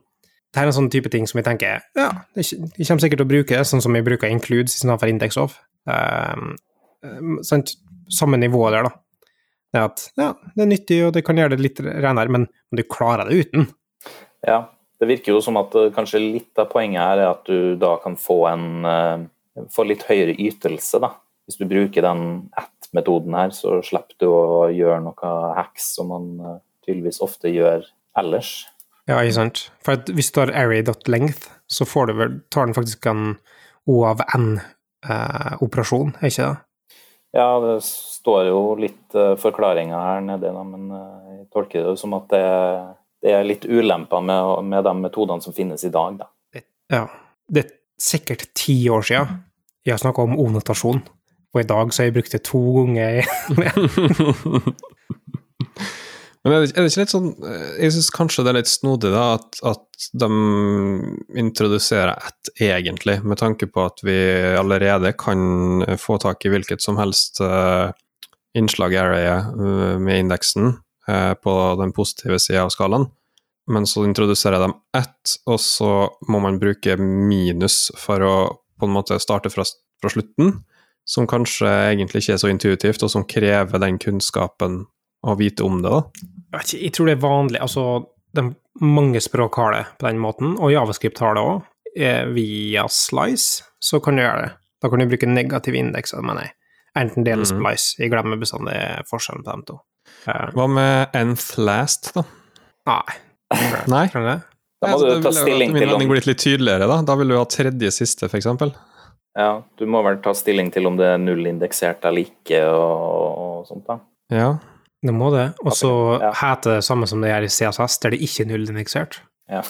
det her er en sånn type ting som jeg tenker ja, er jeg kommer sikkert til å bruke det, sånn som jeg bruker includes istedenfor index of. Um, sant? Samme nivå der, da. Det er at ja, det er nyttig, og det kan gjøre det litt renere, men, men du klarer det uten. Ja, det virker jo som at eh, kanskje litt av poenget her er at du da kan få en eh, få litt høyere ytelse, da. Hvis du bruker den at-metoden her, så slipper du å gjøre noe hacks som man eh, tydeligvis ofte gjør ellers. Ja, ikke sant. For at hvis du har array.length, så får du vel, tar den faktisk en O av N-operasjon, er ikke det? Ja, det står jo litt uh, forklaringer her nede, men eh, jeg tolker det som at det, det er litt ulemper med, med de metodene som finnes i dag, da. Ja. Det er sikkert ti år siden jeg har snakka om O-notasjon, og i dag så har jeg brukt det to ganger. Men er det, er det ikke litt sånn eh, Jeg syns kanskje det er litt snodig da, at, at de introduserer ett egentlig, med tanke på at vi allerede kan få tak i hvilket som helst uh, innslag area eh, med indeksen uh, på den positive sida av skalaen. Men så introduserer de ett, og så må man bruke minus for å på en måte starte fra, fra slutten, som kanskje egentlig ikke er så intuitivt, og som krever den kunnskapen å vite om det, da. Jeg vet ikke, jeg tror det er vanlig, altså de, mange språk har det på den måten, og Javascript har det òg. Via slice så kan du gjøre det. Da kan du bruke negative indekser, mener jeg. Enten del eller Mhm. splice. Jeg glemmer bestandig forskjellen på dem to. Eh, Hva med nth last, da? nei, Nei? Da må du ta stilling til om mening blir litt tydeligere, da. Da vil du ha tredje siste, eksempel. Ja, du må vel ta stilling til om det er nullindeksert eller ikke, og, og sånt, da. Ja. Det må det. Og så Ja. heter det samme som det gjør i CSS, der det ikke er nullindeksert. Ja.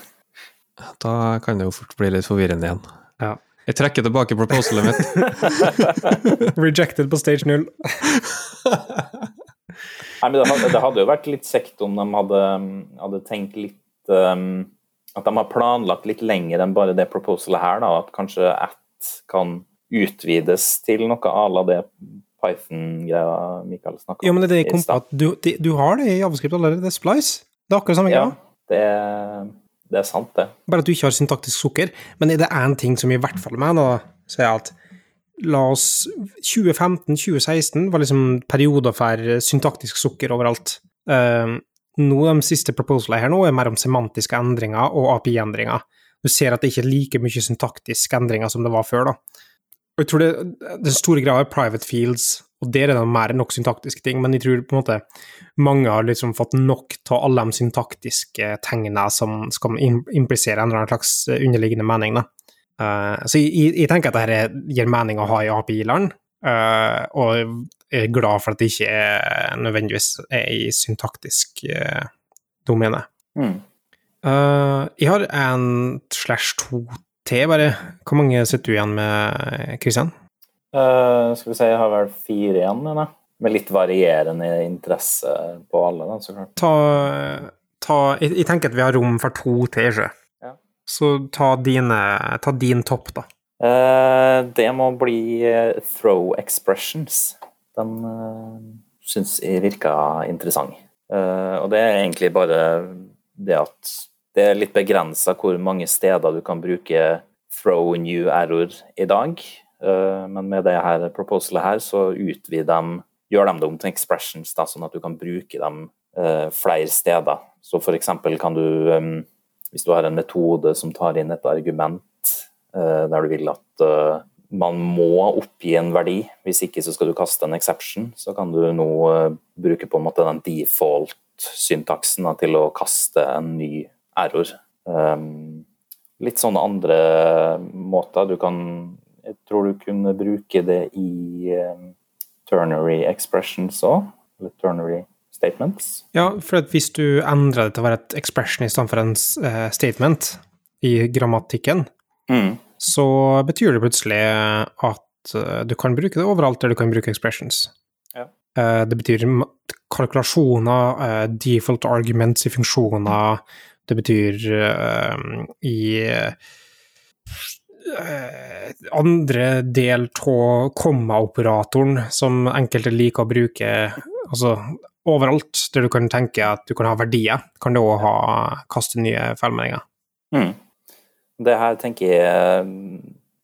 Da kan det jo fort bli litt forvirrende igjen. Ja. Jeg trekker tilbake proposalet mitt. Rejected på stage null. Nei, men det hadde, det hadde jo vært litt sekt om de hadde, hadde tenkt litt um, At de har planlagt litt lenger enn bare det proposalet her, da. At kanskje at kan utvides til noe à la det Python-greia Mikael snakka om. Jo, men det er det jeg kom på, at du, de, du har det i javascript allerede. Det er splice. Det er akkurat samme Ja, greia. det, er- det er sant, det. Bare at du ikke har syntaktisk sukker. Men er det én ting som i hvert fall med da, så er at La oss 2015-2016 var liksom perioder for syntaktisk sukker overalt. Uh, nå, De siste proposalene her nå er mer om semantiske endringer og API-endringer. du ser at det ikke er like mye syntaktiske endringer som det var før. da. Og jeg tror det, Den store greia er private fields, og der er det mer nok syntaktiske ting, men jeg tror på en måte mange har liksom fått nok av alle de syntaktiske tegnene som skal implisere en eller annen slags underliggende mening. da. Uh, så jeg, jeg, tenker at dette gir mening å ha i API-land, uh, og er glad for at det ikke er nødvendigvis er i syntaktisk uh, domene. Mm. jeg har en slash to til, bare. Hvor mange sitter du igjen med, Kristian? skal vi si, jeg har vel fire igjen, jeg, Med litt varierende interesse på alle, da, så klart. Ta, ta jeg, jeg, tenker at vi har rom for to til, ikke? Så ta, dine, ta din topp, da. Uh, det må bli uh, throw expressions. Den uh, syns jeg virka interessant. Uh, og det er egentlig bare det at det er litt begrensa hvor mange steder du kan bruke throw new error i dag. Uh, men med det her proposalet her, så utvider de Gjør de det om til expressions, da, sånn at du kan bruke dem flere steder. Så eksempel kan du um, hvis du har en metode som tar inn et argument der du vil at man må oppgi en verdi, hvis ikke så skal du kaste en exception, så kan du nå bruke på en måte den default-syntaksen til å kaste en ny error. Um, litt sånne andre måter. Du kan Jeg tror du kunne bruke det i um, ternary expressions òg. Eller ternary statements. Ja, for hvis du endrer det til å være et expression i stedet for en uh, statement i grammatikken, mm. så betyr det plutselig at uh, du kan bruke det overalt der du kan bruke expressions. Ja. Uh, det betyr kalkulasjoner, default arguments i funksjoner, det betyr i andre del av kommaoperatoren, som enkelte liker å bruke. Altså overalt der du kan tenke at du kan ha verdier, kan du òg kaste nye feilmeldinger. Mm. Det her tenker jeg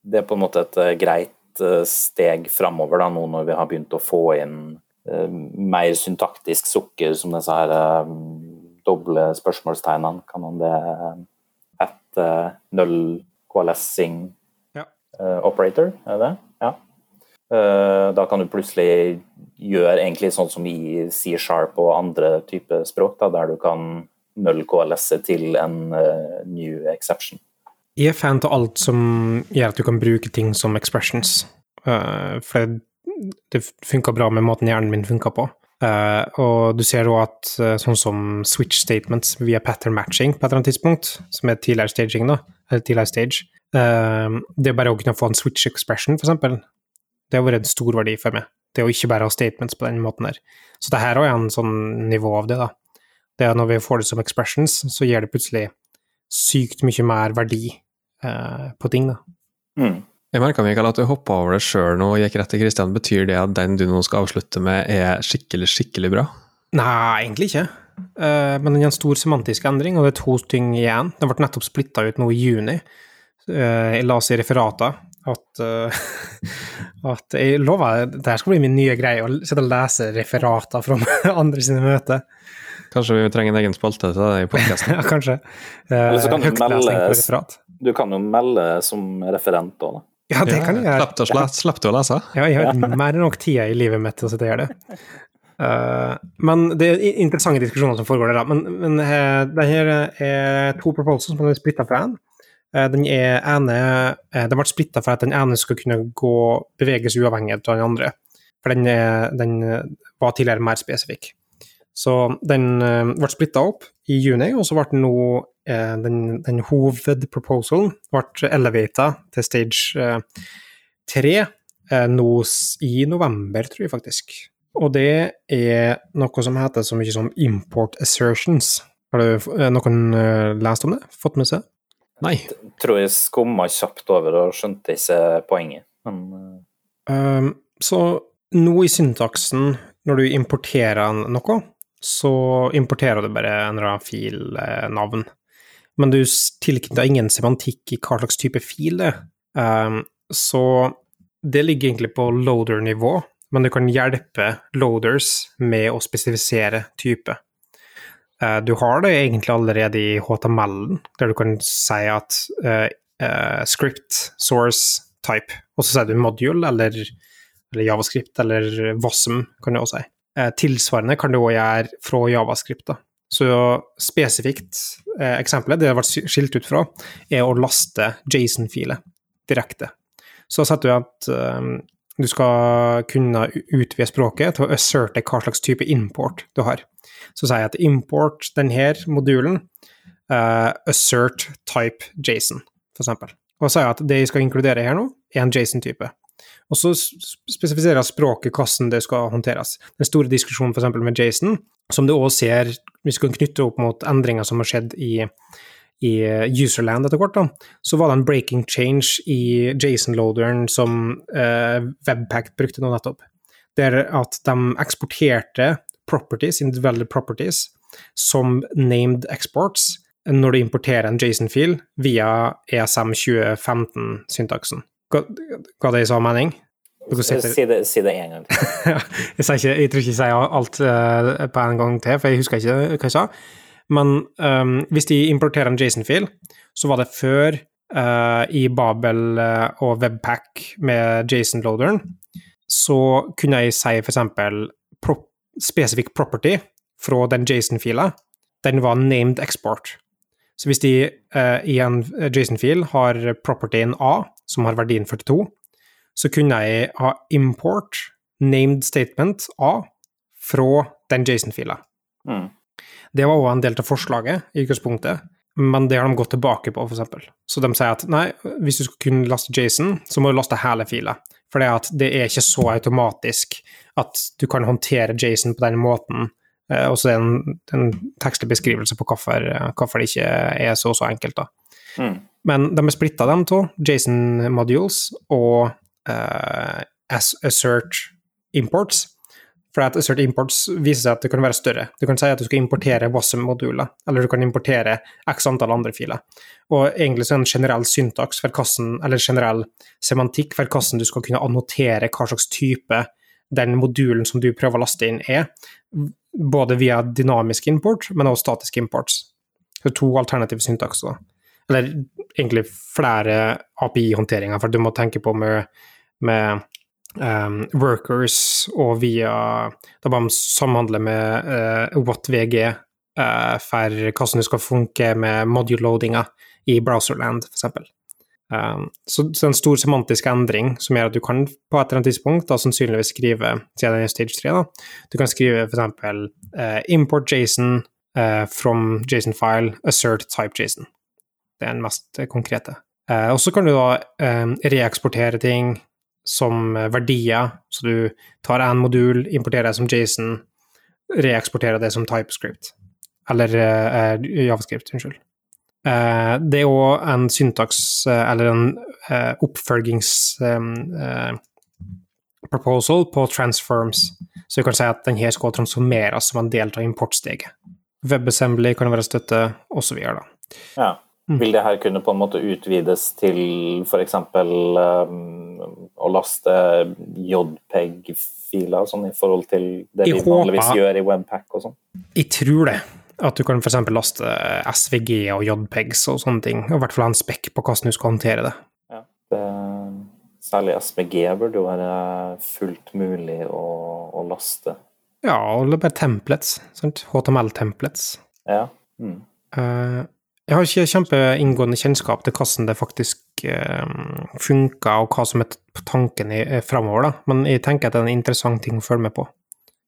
det er på en måte et eh, greit eh, steg framover, nå når vi har begynt å få inn uh, mer syntaktisk sukker, som disse her uh, doble spørsmålstegnene. Kan man det et uh, null coalescing ja. operator, er det? Ja. da kan du plutselig gjøre egentlig sånn som i C-sharp og andre typer språk, da, der du kan null KLS-e til en uh, new exception. Jeg er fan av alt som gjør at du kan bruke ting som expressions. Uh, for det funka bra med måten hjernen min funka på. Uh, og du ser jo at sånn som switch statements via pattern matching på et eller annet tidspunkt, som er tidligere staging, da, eller tidligere stage Det er bare å kunne få en switch expression, for eksempel. Det har vært en stor verdi for meg det å ikke bare ha statements på den måten der. Så det her er en sånn nivå av det, da. Det er når vi får det som expressions, så gir det plutselig sykt mye mer verdi på ting, da. Mm. Jeg merka Mikael, at du hoppa over det sjøl nå og gikk rett til Kristian. Betyr det at den du nå skal avslutte med, er skikkelig, skikkelig bra? Nei, egentlig ikke. Uh, men den er en stor semantisk endring, og det er to ting igjen. Den ble nettopp splitta ut nå i juni. Uh, jeg la oss i referater at, uh, at Jeg lover det her skal bli min nye greie, å sitte og lese referater fra andre sine møter. Kanskje vi trenger en egen spalte til det i podkasten? ja, kanskje. Eller så kan du melde Du kan jo melde som referent òg, da. Ja, det kan jeg gjøre. Slapp du å lese? Ja, jeg har mer enn nok tida i livet mitt til å sitte og gjøre det. Uh, men det er interessante diskusjoner som foregår der, da. Men, men uh, det her er to proposals som er splitta fra en. Eh, den ene Den ble splitta for at den ene skulle kunne gå, beveges uavhengig av den andre. For den, den var tidligere mer spesifikk. Så den ble splitta opp i juni, og så ble nå den, den hovedproposalen ble elevata til stage tre nå i november, tror jeg faktisk. Og det er noe som heter så mye som import assertions. Har du noen lest om det? Fått med seg? Nei. Jeg tror jeg skumma kjapt over og skjønte ikke poenget, men um, Så nå i syntaksen, når du importerer noe, så importerer du bare en eller annen filnavn. Men du tilknytter ingen semantikk i hva slags type fil det er. Um, så det ligger egentlig på loader-nivå, men du kan hjelpe loaders med å spesifisere type. Eh, du har det egentlig allerede i HTML-en, der du kan si at uh, script, source, type, og så sier du module eller, eller Javascript eller WASM, kan du også si. Uh, tilsvarende kan du òg gjøre fra Javascript. da. Så spesifikt eksempelet, det har vært skilt ut fra, er å laste JSON-filer direkte. Så setter du at du skal kunne utvide språket til å asserte hva slags type import du har. Så sier jeg at import denne modulen, uh, assert type Jason, f.eks. Og sier at det jeg skal inkludere her nå, er en Jason-type. Og så spesifiserer språket hvordan det skal håndteres. Den store diskusjonen f.eks. med Jason, som du òg ser hvis du kan knytte opp mot endringer som har skjedd i, i userland etter hvert, da, så var det en breaking change i Jason-loaderen som eh, Webpack brukte nå nettopp. Der at de eksporterte properties, individuelle properties, som named exports når du importerer en Jason-fil via ESM 2015-syntaksen. Ga, hva det samme mening? Si det, si det en gang til. jeg, jeg, tror ikke jeg sier alt uh, på en gang til, for jeg husker ikke hva jeg sa. Men um, hvis de importerer en Jason-fil, så var det før uh, i Babel uh, og Webpack med Jason-loaderen, så kunne jeg si for eksempel prop spesifikk property fra den Jason-fila, den var named export. Så hvis de uh, i en Jason-fil har propertyen A, som har verdien 42, så kunne jeg ha import named statement A fra den Jason-fila. Mm. Det var òg en del av forslaget i utgangspunktet, men det har de gått tilbake på, f.eks. Så de sier at nei, hvis du skal kunne laste Jason, så må du laste hele fila. For det, det er ikke så automatisk at du kan håndtere Jason på den måten. Eh, og så det en, en tekstlig beskrivelse på hvorfor, hvorfor, det ikke er så så enkelt. da. Mm. Men de er splitta, dem to, Jason modules og uh, assert imports. For at assert imports viser seg at det kan være større. Du kan si at du skal importere WASM-moduler, eller du kan importere x antall andre filer. Og egentlig så er det en generell syntaks for hvordan, eller generell semantikk for hvordan du skal kunne annotere hva slags type den modulen som du prøver å laste inn, er. Både via dynamisk import, men også statisk imports. Så to alternative syntakser. Eller egentlig flere API-håndteringer, for du må tenke på med, med um, workers og via Da bare samhandle med uh, WhatVG uh, for hvordan det skal funke med module-loadinga i browserland, f.eks. Um, så, så en stor semantisk endring som gjør at du kan på et eller annet tidspunkt da sannsynligvis skrive siden det er stage 3, da, du kan skrive f.eks. Uh, import JSON uh, from JSON-file, assert type JSON. Det er den mest konkrete. Uh, og så kan du da um, reeksportere ting som verdier, så du tar en modul, importerer det som JSON, reeksporterer det som TypeScript. Eller uh, Javascript, unnskyld. Uh, det er òg en syntaks, uh, eller en uh, oppfølgings proposal på transforms, så vi kan si at denne skal transformeres som en del av importsteget. WebAssembly kan være støtte, osv. Ja. Mm. Vil det her kunne på en måte utvides til f.eks. Um, å laste JPEG-filer sånn i forhold til det vi vanligvis gjør i Webpack og sånn? Jeg tror det. At du kan f.eks. laste SVG og JPEGs og sånne ting, og i hvert fall ha en spekk på hvordan du skal håndtere det. Ja, det, særlig SVG burde jo være fullt mulig å, å laste. Ja, eller bare templates. Sant? HTML-templets. Ja. Mm. Uh, jeg har ikke kjempeinngående kjennskap til hvordan det faktisk uh, funker, og hva som er tanken i, uh, framover, da. men jeg tenker at det er en interessant ting å følge med på.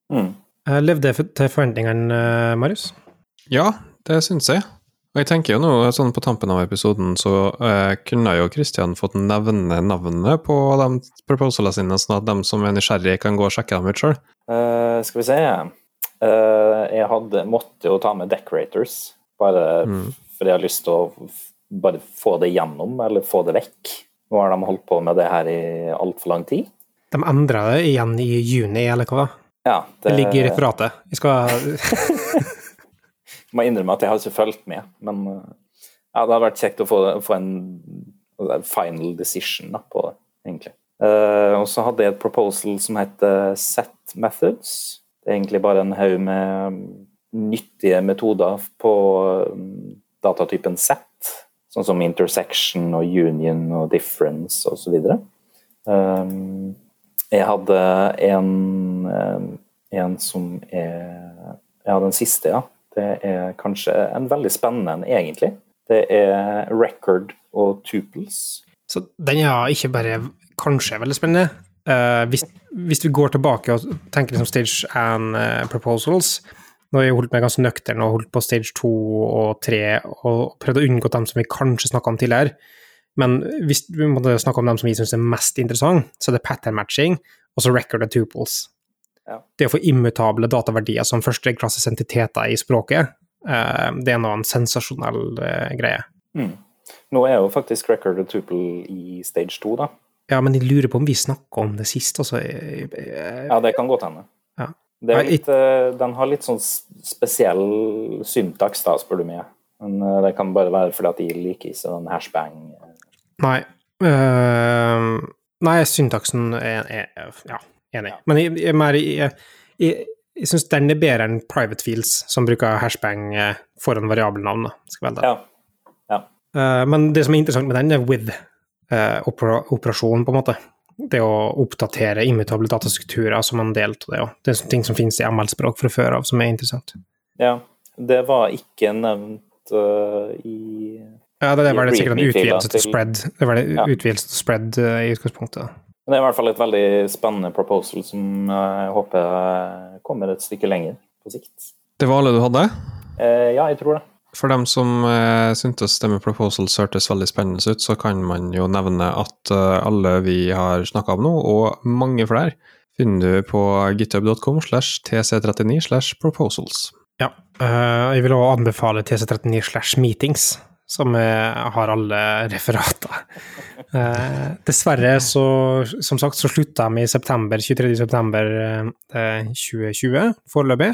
Mm. Levde til forventningene, Marius? Ja, det syns jeg. Og jeg tenker jo nå, sånn på tampen av episoden, så eh, kunne jo Kristian fått nevne navnet på de proposalene sine, sånn at de som er nysgjerrige, kan gå og sjekke dem ut sjøl. Uh, eh, skal vi se uh, Jeg hadde, måtte jo ta med Decorators, bare mm. fordi jeg har lyst til å bare få det gjennom, eller få det vekk. Nå har de holdt på med det her i altfor lang tid. De endra det igjen i juni, eller hva? Ja, det... det ligger i referatet. Vi skal må innrømme at jeg har ikke fulgt med, men eh, ja, det hadde vært kjekt å få, få en final decision da, på det, egentlig. Uh, og så hadde jeg et proposal som heter Set Methods. Det er egentlig bare en haug med nyttige metoder på mm, datatypen set, sånn som intersection og union og difference osv. Um, jeg hadde en, en som er Ja, den siste, ja. Det er kanskje en veldig spennende en, egentlig. Det er record og tuples. Så den er ikke bare kanskje veldig spennende. Uh, hvis, hvis, vi går tilbake og tenker liksom stage and uh, proposals Nå har jeg holdt meg ganske nøktern og holdt på stage 2 og 3 og prøvd å unngå dem som vi kanskje snakka om tidligere. Men hvis vi måtte snakke om dem som vi syns er mest interessant, så er det pattern matching og så record og tuples. Det å få immutable dataverdier som førsteklasses entiteter i språket, uh, det er nå en sensasjonell greie. Mm. Nå er jo faktisk record og tuple i stage 2, da. Ja, men jeg lurer på om vi snakka om det sist, altså. Ja, det kan godt hende. Ja. Litt, eh, den har litt sånn spesiell syntaks, da, spør du meg. Men eh, det kan bare være fordi at de liker ikke den hashbang. Nei. Uh, nei, syntaksen er, er, Ja, enig. Ja. Men jeg, jeg, jeg, jeg, jeg syns den er bedre enn private fields, som bruker hashbang foran variabelnavn. Ja. ja. Uh, men det som er interessant med den, er with operasjonen opera operasjon, på en måte. Det å oppdatere immutable datastrukturer som en del av det. Og det er ting som finnes i ML-språk fra før av, som er interessant. Ja, det var ikke nevnt uh, i Ja, det, det var det sikkert en utvidelse til spread. Det var det ja. utvidelse til spread uh, i utgangspunktet. Men det er i hvert fall et veldig spennende proposal som jeg håper kommer et stykke lenger på sikt. Det var alle du hadde? ja, jeg tror det. For dem som eh, syntes det med proposals hørtes veldig spennende ut, så kan man jo nevne at eh, alle vi har snakka om nå, og mange flere, finner du på github.com slash tc39 slash proposals. Ja, uh, jeg vil også anbefale tc39 slash meetings, som uh, har alle referater. dessverre så, som sagt, så slutta de i september, 23. september 2020, foreløpig.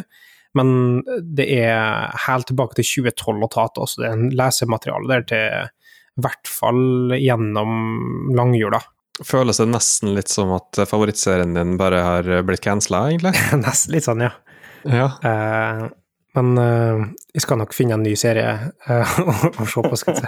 Men det er helt tilbake til 2012 å ta til, så det er en lesemateriale der til i hvert fall gjennom langjula. Føles det nesten litt som at favorittserien din bare har blitt cancela, egentlig? nesten litt sånn, ja. ja. Uh, men uh, jeg skal nok finne en ny serie uh, å se på, skal jeg si.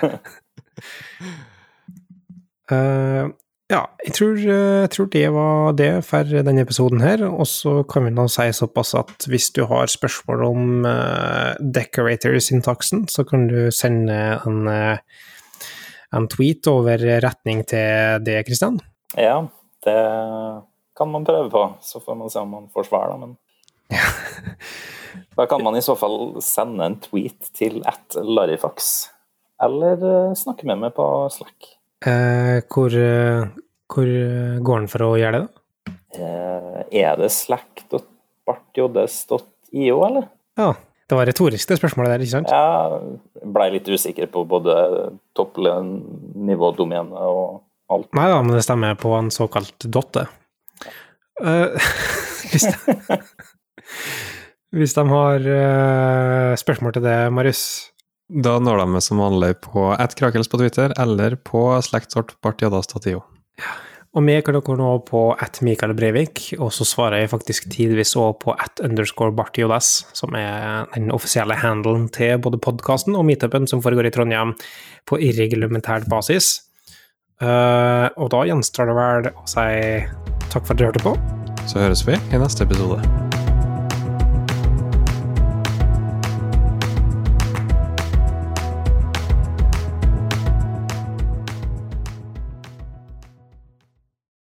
Ja, jeg tror, jeg tror, det var det for denne episoden her. Og så kan vi nå si såpass at hvis du har spørsmål om uh, decorator-syntaksen, så kan du sende en, uh, en, tweet over retning til det, Kristian. Ja, det kan man prøve på. Så får man se om man får svar, da. Men da kan man i så fall sende en tweet til at Larifax, eller snakke med meg på Slack. Eh, hvor, hvor går den for å gjøre det, da? Eh, er det slack.bartjodes.io eller? Ja. Det var retorisk, det spørsmålet der, ikke sant? Ja, blei litt usikker på både toppnivådomene og alt. Nei da, men det stemmer på en såkalt dotte. Uh, hvis, de, har uh, spørsmål til det, Marius? Da når de meg som vanlig på attkrakels på Twitter eller på slektsort.bartjadas.io. Ja. Og vi kan dere nå på at Mikael Breivik, og så svarer jeg faktisk tidvis òg på at underscore bartjodas, som er den offisielle handelen til både podkasten og meetupen som foregår i Trondheim på irreglementært basis. Uh, og da gjenstår det vel å si takk for at du hørte på. Så høres vi i neste episode.